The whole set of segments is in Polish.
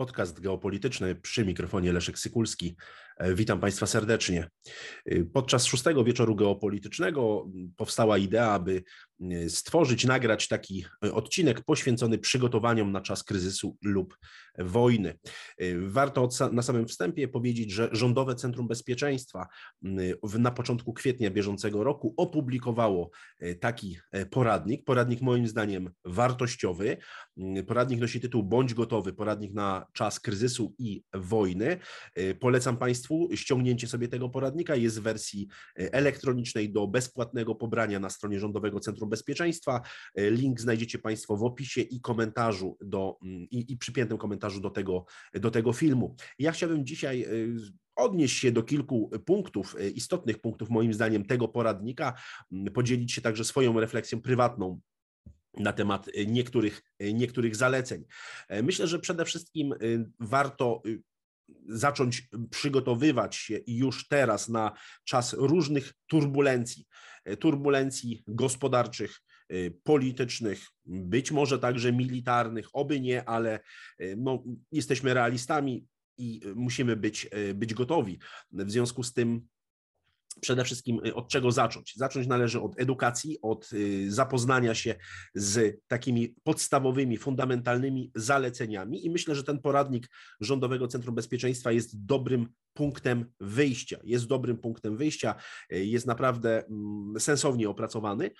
Podcast geopolityczny przy mikrofonie Leszek Sykulski. E, witam Państwa serdecznie. E, podczas szóstego wieczoru geopolitycznego powstała idea, aby e, stworzyć, nagrać taki odcinek poświęcony przygotowaniom na czas kryzysu lub wojny. Warto na samym wstępie powiedzieć, że Rządowe Centrum Bezpieczeństwa na początku kwietnia bieżącego roku opublikowało taki poradnik. Poradnik moim zdaniem wartościowy. Poradnik nosi tytuł Bądź gotowy, poradnik na czas kryzysu i wojny. Polecam Państwu ściągnięcie sobie tego poradnika. Jest w wersji elektronicznej do bezpłatnego pobrania na stronie Rządowego Centrum Bezpieczeństwa. Link znajdziecie Państwo w opisie i komentarzu do, mm, i, i przypiętym komentarzu do tego, do tego filmu. Ja chciałbym dzisiaj e, odnieść się do kilku punktów, istotnych punktów moim zdaniem tego poradnika, podzielić się także swoją refleksją prywatną na temat niektórych, niektórych zaleceń. Myślę, że przede wszystkim warto zacząć przygotowywać się już teraz na czas różnych turbulencji, e, turbulencji gospodarczych, e, politycznych, być może także militarnych, oby nie, ale e, no, jesteśmy realistami i musimy być, być gotowi. W związku z tym przede wszystkim y, od czego zacząć? Zacząć należy od edukacji, od y, zapoznania się z takimi podstawowymi, fundamentalnymi zaleceniami i myślę, że ten poradnik Rządowego Centrum Bezpieczeństwa jest dobrym punktem wyjścia. Jest dobrym punktem wyjścia, y, jest naprawdę mm, sensownie opracowany.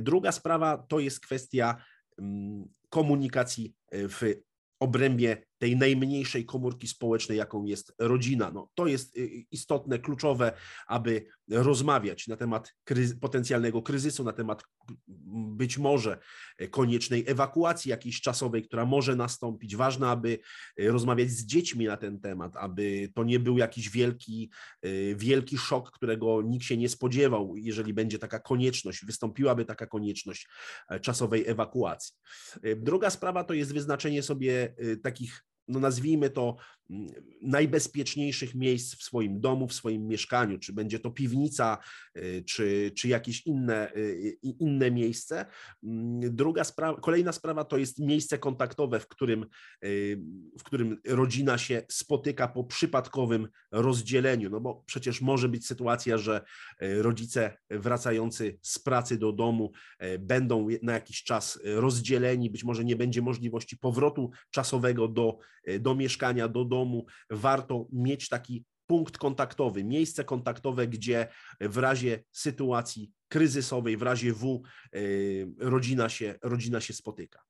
Druga sprawa to jest kwestia mm, komunikacji w obrębie tej najmniejszej komórki społecznej, jaką jest rodzina. No, to jest y, istotne, kluczowe, aby rozmawiać na temat kryzy, potencjalnego kryzysu, na temat być może koniecznej ewakuacji jakiejś czasowej, która może nastąpić. Ważne, aby rozmawiać z dziećmi na ten temat, aby to nie był jakiś wielki, y, wielki szok, którego nikt się nie spodziewał, jeżeli będzie taka konieczność, wystąpiłaby taka konieczność e, czasowej ewakuacji. E, druga sprawa to jest wyznaczenie sobie y, takich no nazwijmy to, najbezpieczniejszych miejsc w swoim domu, w swoim mieszkaniu, czy będzie to piwnica, y, czy, czy jakieś inne, y, inne miejsce. Druga sprawa, kolejna sprawa to jest miejsce kontaktowe, w którym, y, w którym rodzina się spotyka po przypadkowym rozdzieleniu, no bo przecież może być sytuacja, że rodzice wracający z pracy do domu będą na jakiś czas rozdzieleni, być może nie będzie możliwości powrotu czasowego do do mieszkania, do domu, warto mieć taki punkt kontaktowy, miejsce kontaktowe, gdzie w razie sytuacji kryzysowej, w razie W e, rodzina się, rodzina się spotyka.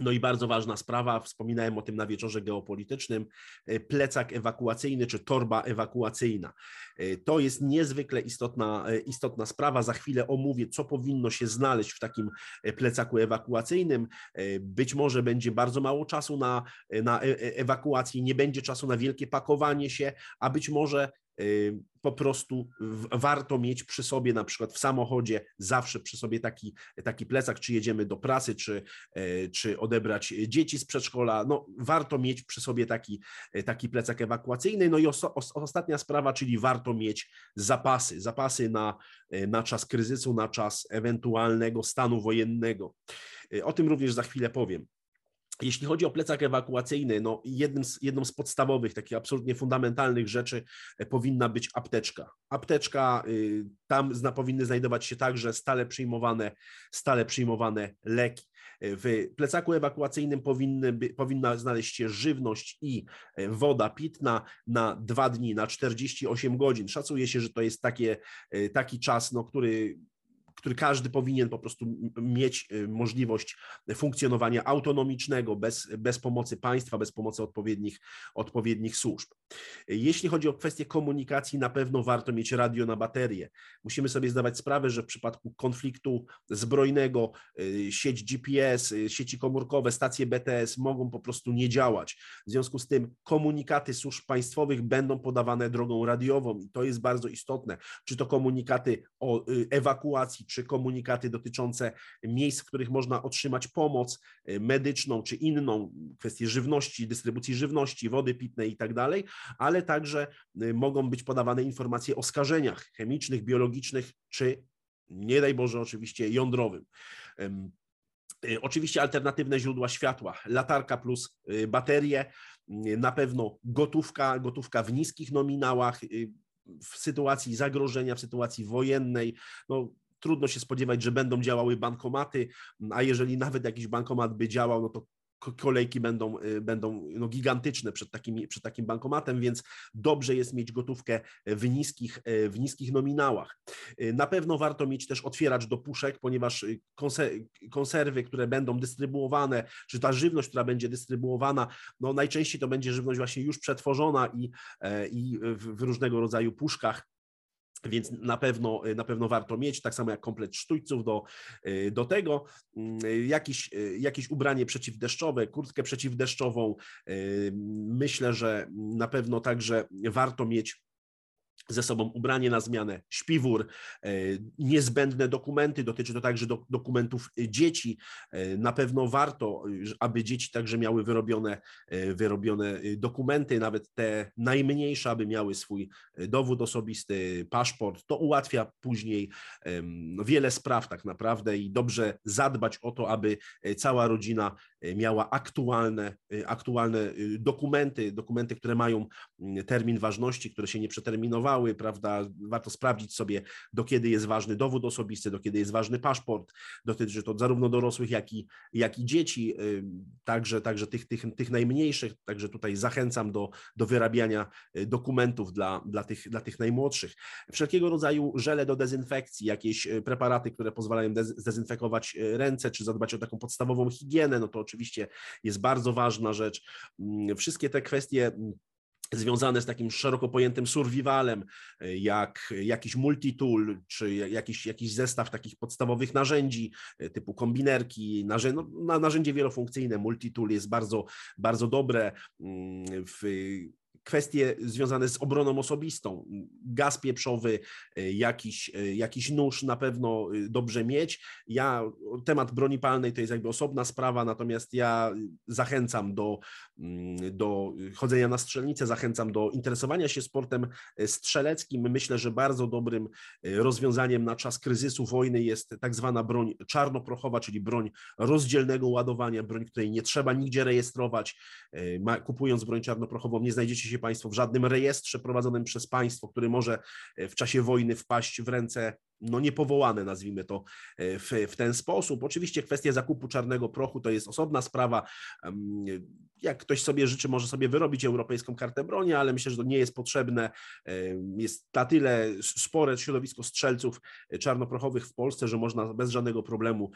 No i bardzo ważna sprawa, wspominałem o tym na wieczorze geopolitycznym, e, plecak ewakuacyjny czy torba ewakuacyjna. E, to jest niezwykle istotna, e, istotna sprawa. Za chwilę omówię, co powinno się znaleźć w takim plecaku ewakuacyjnym. Być może będzie bardzo mało czasu na, na ewakuację, nie będzie czasu na wielkie pakowanie się, a być może po prostu warto mieć przy sobie, na przykład w samochodzie, zawsze przy sobie taki, taki plecak, czy jedziemy do pracy, czy, e, czy odebrać dzieci z przedszkola. No, warto mieć przy sobie taki, taki plecak ewakuacyjny. No i os, os, ostatnia sprawa, czyli warto mieć zapasy, zapasy na, na czas kryzysu, na czas ewentualnego stanu wojennego. E, o tym również za chwilę powiem. Jeśli chodzi o plecak ewakuacyjny, no jednym z, jedną z podstawowych, takich absolutnie fundamentalnych rzeczy e, powinna być apteczka. Apteczka, y, tam zna, powinny znajdować się także stale przyjmowane, stale przyjmowane leki. E, w plecaku ewakuacyjnym powinny, powinna znaleźć się żywność i e, woda pitna na dwa dni, na 48 godzin. Szacuje się, że to jest takie, taki czas, no, który który każdy powinien po prostu mieć y, możliwość funkcjonowania autonomicznego, bez, bez pomocy państwa, bez pomocy odpowiednich, odpowiednich służb. Jeśli chodzi o kwestię komunikacji, na pewno warto mieć radio na baterię. Musimy sobie zdawać sprawę, że w przypadku konfliktu zbrojnego y, sieć GPS, y, sieci komórkowe, stacje BTS mogą po prostu nie działać. W związku z tym komunikaty służb państwowych będą podawane drogą radiową i to jest bardzo istotne. Czy to komunikaty o ewakuacji, czy komunikaty dotyczące miejsc, w których można otrzymać pomoc y, medyczną czy inną, kwestie żywności, dystrybucji żywności, wody pitnej i tak dalej, ale także y, mogą być podawane informacje o skażeniach chemicznych, biologicznych czy nie daj Boże oczywiście jądrowym. Y, oczywiście alternatywne źródła światła, latarka plus baterie, Na pewno gotówka, gotówka w niskich nominałach, w sytuacji zagrożenia, w sytuacji wojennej. No, trudno się spodziewać, że będą działały bankomaty, a jeżeli nawet jakiś bankomat by działał, no to kolejki będą, y, będą no, gigantyczne przed, takimi, przed takim bankomatem, więc dobrze jest mieć gotówkę w niskich, y, w niskich nominałach. Y, na pewno warto mieć też otwieracz do puszek, ponieważ konserwy, które będą dystrybuowane, czy ta żywność, która będzie dystrybuowana, no najczęściej to będzie żywność właśnie już przetworzona i, e, i w różnego rodzaju puszkach więc na pewno, na pewno warto mieć, tak samo jak komplet sztućców do, do tego. Mm, jakieś, jakieś ubranie przeciwdeszczowe, kurtkę przeciwdeszczową. Myślę, że na pewno także warto mieć ze sobą ubranie na zmianę, śpiwór, e, niezbędne dokumenty, dotyczy to także do, dokumentów dzieci. E, na pewno warto, aby dzieci także miały wyrobione, e, wyrobione dokumenty, nawet te najmniejsze, aby miały swój dowód osobisty, paszport. To ułatwia później wiele spraw tak naprawdę i dobrze zadbać o to, aby cała rodzina miała aktualne, aktualne dokumenty, dokumenty, które mają termin ważności, które się nie przeterminowały, prawda? Warto sprawdzić sobie, do kiedy jest ważny dowód osobisty, do kiedy jest ważny paszport. Dotyczy to zarówno dorosłych, jak i, jak i dzieci, także, także tych, tych, tych najmniejszych. Także tutaj zachęcam do, do wyrabiania y, dokumentów dla, dla, tych, dla tych najmłodszych. Wszelkiego rodzaju żele do dezynfekcji, jakieś y, preparaty, które pozwalają zdezynfekować y, ręce, czy zadbać o taką podstawową higienę, no to oczywiście jest bardzo ważna rzecz. Wszystkie te kwestie związane z takim szeroko pojętym survivalem, e, jak jakiś multitool, czy jakiś, jakiś zestaw takich podstawowych narzędzi e, typu kombinerki, narzę no, narzędzie wielofunkcyjne, multitool jest bardzo, bardzo dobre mm, w kwestie związane z obroną osobistą, gaz pieprzowy, e, jakiś, e, jakiś nóż na pewno e, dobrze mieć. Ja, temat broni palnej to jest jakby osobna sprawa, natomiast ja zachęcam do, mm, do chodzenia na strzelnicę, zachęcam do interesowania się sportem strzeleckim. Myślę, że bardzo dobrym rozwiązaniem na czas kryzysu wojny jest tak zwana broń czarnoprochowa, czyli broń rozdzielnego ładowania, broń, której nie trzeba nigdzie rejestrować. Kupując broń czarnoprochową nie znajdziecie się Państwo w żadnym rejestrze prowadzonym przez państwo, który może e, w czasie wojny wpaść w ręce no niepowołane, nazwijmy to e, w, w, ten sposób. Oczywiście kwestia zakupu czarnego prochu to jest osobna sprawa. Jak ktoś sobie życzy, może sobie wyrobić europejską kartę broni, ale myślę, że to nie jest potrzebne. Jest na tyle spore środowisko strzelców czarnoprochowych w Polsce, że można bez żadnego problemu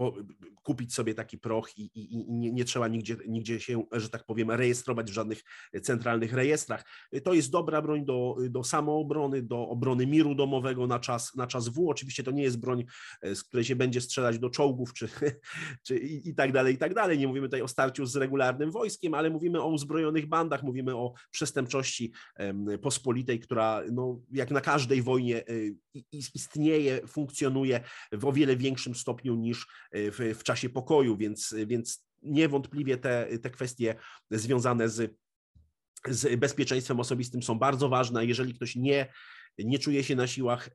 po, kupić sobie taki proch i, i, i nie, nie, trzeba nigdzie, nigdzie się, że tak powiem, rejestrować w żadnych centralnych rejestrach. To jest dobra broń do, do samoobrony, do obrony miru domowego na czas, na czas W. Oczywiście to nie jest broń, e, z której się będzie strzelać do czołgów czy, czy i, i tak dalej, i tak dalej. Nie mówimy tutaj o starciu z regularnym wojskiem, ale mówimy o uzbrojonych bandach, mówimy o przestępczości pospolitej, która no, jak na każdej wojnie e, istnieje, funkcjonuje w o wiele większym stopniu niż w, w czasie pokoju, więc, więc niewątpliwie te, te kwestie związane z, z bezpieczeństwem osobistym są bardzo ważne. Jeżeli ktoś nie, nie czuje się na siłach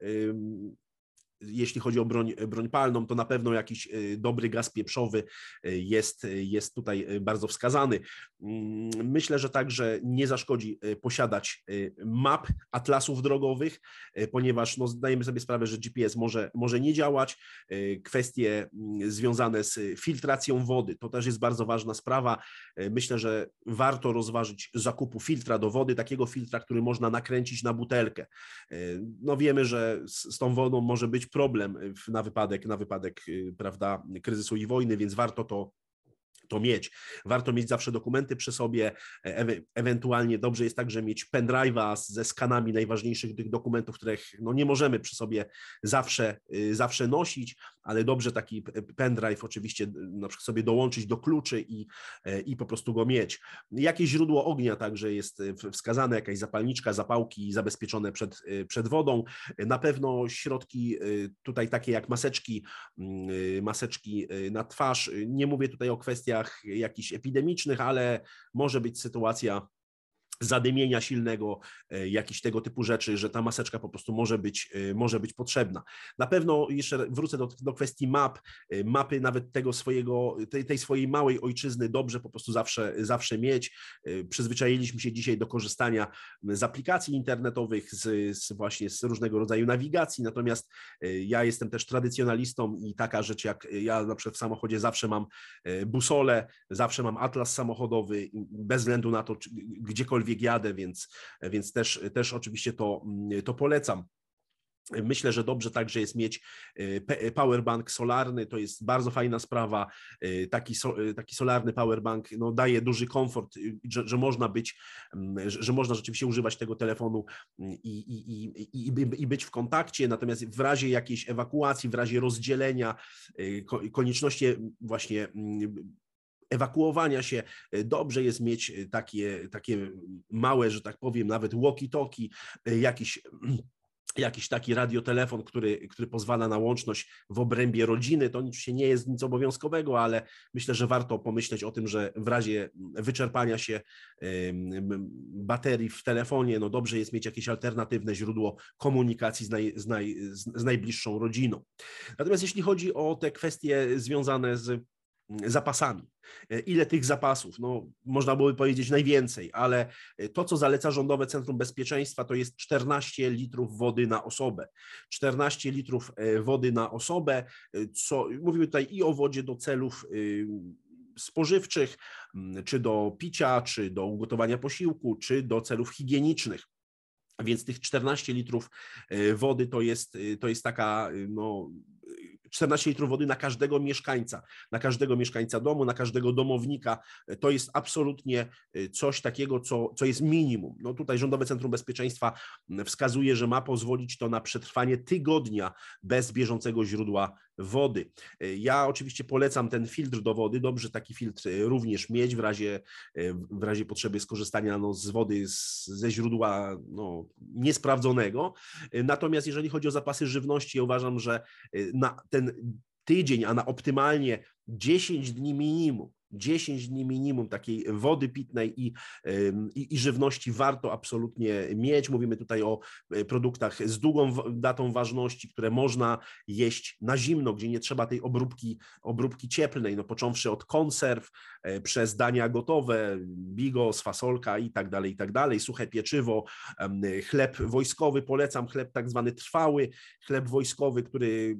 jeśli chodzi o broń, broń palną, to na pewno jakiś e, dobry gaz pieprzowy e, jest, jest tutaj e, bardzo wskazany. Mm, myślę, że także nie zaszkodzi posiadać map, atlasów drogowych, ponieważ no, zdajemy sobie sprawę, że GPS może, może nie działać. Kwestie mm, związane z filtracją wody to też jest bardzo ważna sprawa. Myślę, że warto rozważyć zakupu filtra do wody, takiego filtra, który można nakręcić na butelkę. No wiemy, że z, z tą wodą może być problem na wypadek, na wypadek y, prawda, kryzysu i wojny, więc warto to to mieć. Warto mieć zawsze dokumenty przy sobie, e ewentualnie dobrze jest także mieć pendrive'a ze skanami najważniejszych tych dokumentów, których no nie możemy przy sobie zawsze, y, zawsze nosić, ale dobrze taki pendrive oczywiście na przykład sobie dołączyć do kluczy i, e, i po prostu go mieć. Jakieś źródło ognia także jest wskazane, jakaś zapalniczka, zapałki zabezpieczone przed, przed wodą. Na pewno środki tutaj takie jak maseczki, mm, maseczki na twarz. Nie mówię tutaj o kwestiach jakichś epidemicznych, ale może być sytuacja zadymienia silnego, e, jakiś tego typu rzeczy, że ta maseczka po prostu może być, e, może być potrzebna. Na pewno jeszcze wrócę do, do kwestii map, e, mapy nawet tego swojego, tej, tej swojej małej ojczyzny dobrze po prostu zawsze, zawsze mieć. Przyzwyczailiśmy się dzisiaj do korzystania z aplikacji internetowych, z, z właśnie z różnego rodzaju nawigacji, natomiast ja jestem też tradycjonalistą i taka rzecz jak ja na przykład w samochodzie zawsze mam busolę, zawsze mam atlas samochodowy, bez względu na to, gdziekolwiek gdziekolwiek jadę, więc, więc też, też oczywiście to, to polecam. Myślę, że dobrze także jest mieć e, powerbank solarny, to jest bardzo fajna sprawa. E, taki, e, taki solarny powerbank no, daje duży komfort, że, że można być, że można rzeczywiście używać tego telefonu i, i, i, i, być w kontakcie, natomiast w razie jakiejś ewakuacji, w razie rozdzielenia, konieczności właśnie ewakuowania się. E, dobrze jest mieć e, takie, takie małe, że tak powiem, nawet walkie-talkie, e, jakiś jakiś taki radiotelefon, który, który pozwala na łączność w obrębie rodziny. To oczywiście nie jest nic obowiązkowego, ale myślę, że warto pomyśleć o tym, że w razie wyczerpania się baterii w telefonie, no dobrze jest mieć jakieś alternatywne źródło komunikacji z, naj, z, naj, z najbliższą rodziną. Natomiast jeśli chodzi o te kwestie związane z zapasami. E, ile tych zapasów? No, można byłoby powiedzieć najwięcej, ale e, to, co zaleca Rządowe Centrum Bezpieczeństwa, to jest 14 litrów wody na osobę. 14 litrów e, wody na osobę, co mówimy tutaj i o wodzie do celów spożywczych, czy do picia, czy do ugotowania posiłku, czy do celów higienicznych. Więc tych 14 litrów wody to jest, to jest taka no, 14 litrów wody na każdego mieszkańca, na każdego mieszkańca domu, na każdego domownika. To jest absolutnie y, coś takiego, co, co jest minimum. No tutaj Rządowe Centrum Bezpieczeństwa wskazuje, że ma pozwolić to na przetrwanie tygodnia bez bieżącego źródła wody. Y, ja oczywiście polecam ten filtr do wody. Dobrze taki filtr y, również mieć w razie, w razie potrzeby skorzystania no, z wody z, ze źródła no, niesprawdzonego. Natomiast jeżeli chodzi o zapasy żywności, ja uważam, że na ten tydzień, a na optymalnie 10 dni minimum 10 dni minimum takiej wody pitnej i, i, i, żywności warto absolutnie mieć. Mówimy tutaj o e, produktach z długą datą ważności, które można jeść na zimno, gdzie nie trzeba tej obróbki, obróbki cieplnej, no począwszy od konserw, e, przez dania gotowe, bigos, fasolka i tak dalej, i tak dalej, suche pieczywo, chleb wojskowy, polecam chleb tak zwany trwały, chleb wojskowy, który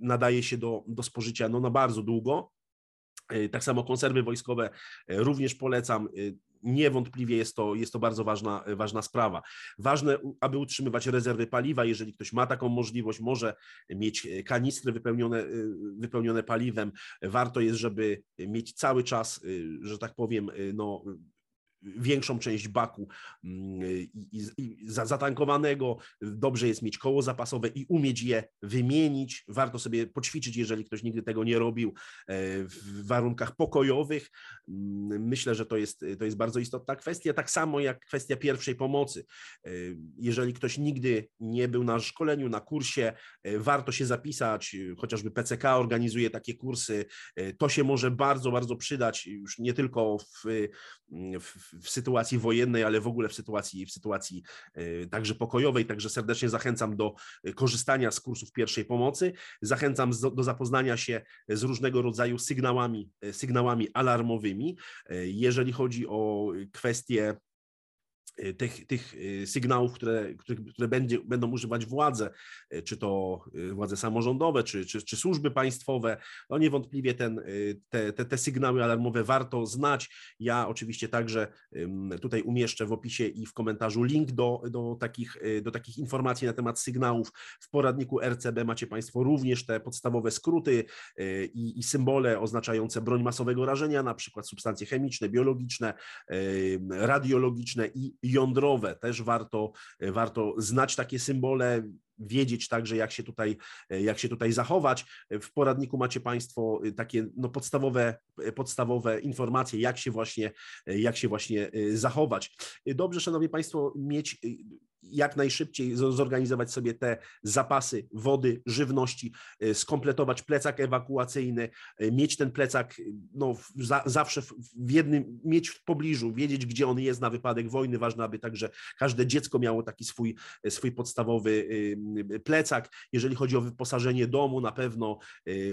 nadaje się do, do spożycia no, na bardzo długo. E, tak samo konserwy wojskowe e, również polecam. E, niewątpliwie jest to, jest to bardzo ważna, ważna sprawa. Ważne, aby utrzymywać rezerwy paliwa, jeżeli ktoś ma taką możliwość, może mieć kanistry wypełnione, wypełnione paliwem. Warto jest, żeby mieć cały czas, że tak powiem, no, większą część baku mm, i, i zatankowanego. Dobrze jest mieć koło zapasowe i umieć je wymienić. Warto sobie poćwiczyć, jeżeli ktoś nigdy tego nie robił, e, w warunkach pokojowych. Mm, myślę, że to jest, to jest bardzo istotna kwestia, tak samo jak kwestia pierwszej pomocy. E, jeżeli ktoś nigdy nie był na szkoleniu, na kursie, e, warto się zapisać, chociażby PCK organizuje takie kursy. To się może bardzo, bardzo przydać już nie tylko w, w w sytuacji wojennej, ale w ogóle w sytuacji, w sytuacji e, także pokojowej. Także serdecznie zachęcam do e, korzystania z kursów pierwszej pomocy. Zachęcam do zapoznania się z różnego rodzaju sygnałami, e, sygnałami alarmowymi. Jeżeli chodzi o kwestie tych, tych y, sygnałów, które, które, które będzie, będą używać władze, y, czy to władze samorządowe, czy, czy, czy służby państwowe, no niewątpliwie ten, te, te, te sygnały alarmowe warto znać. Ja oczywiście także tutaj umieszczę w opisie i w komentarzu link do, do, takich, do takich informacji na temat sygnałów. W poradniku RCB macie Państwo również te podstawowe skróty i, i symbole oznaczające broń masowego rażenia, na przykład substancje chemiczne, biologiczne, radiologiczne i jądrowe. Też warto, warto znać takie symbole, wiedzieć także, jak się tutaj, jak się tutaj zachować. W poradniku macie Państwo takie no, podstawowe, podstawowe informacje, jak się, właśnie, jak się właśnie zachować. Dobrze, Szanowni Państwo, mieć jak najszybciej zorganizować sobie te zapasy wody, żywności, skompletować plecak ewakuacyjny, mieć ten plecak no, za, zawsze w jednym, mieć w pobliżu, wiedzieć, gdzie on jest na wypadek wojny. Ważne, aby także każde dziecko miało taki swój, swój podstawowy plecak. Jeżeli chodzi o wyposażenie domu, na pewno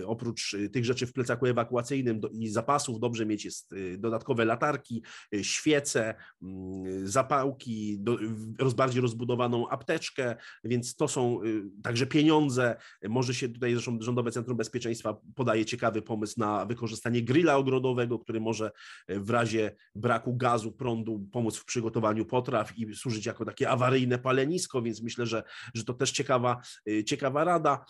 oprócz tych rzeczy w plecaku ewakuacyjnym i zapasów, dobrze mieć jest dodatkowe latarki, świece, zapałki, do, bardziej rozbudowaną apteczkę, więc to są także pieniądze. Może się tutaj zresztą Rządowe Centrum Bezpieczeństwa podaje ciekawy pomysł na wykorzystanie grilla ogrodowego, który może w razie braku gazu, prądu pomóc w przygotowaniu potraw i służyć jako takie awaryjne palenisko, więc myślę, że, że to też ciekawa, ciekawa rada.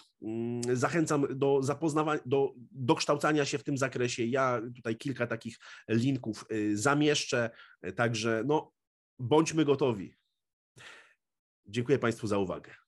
Zachęcam do zapoznawania, do dokształcania się w tym zakresie. Ja tutaj kilka takich linków zamieszczę, także no, bądźmy gotowi. Dziękuję Państwu za uwagę.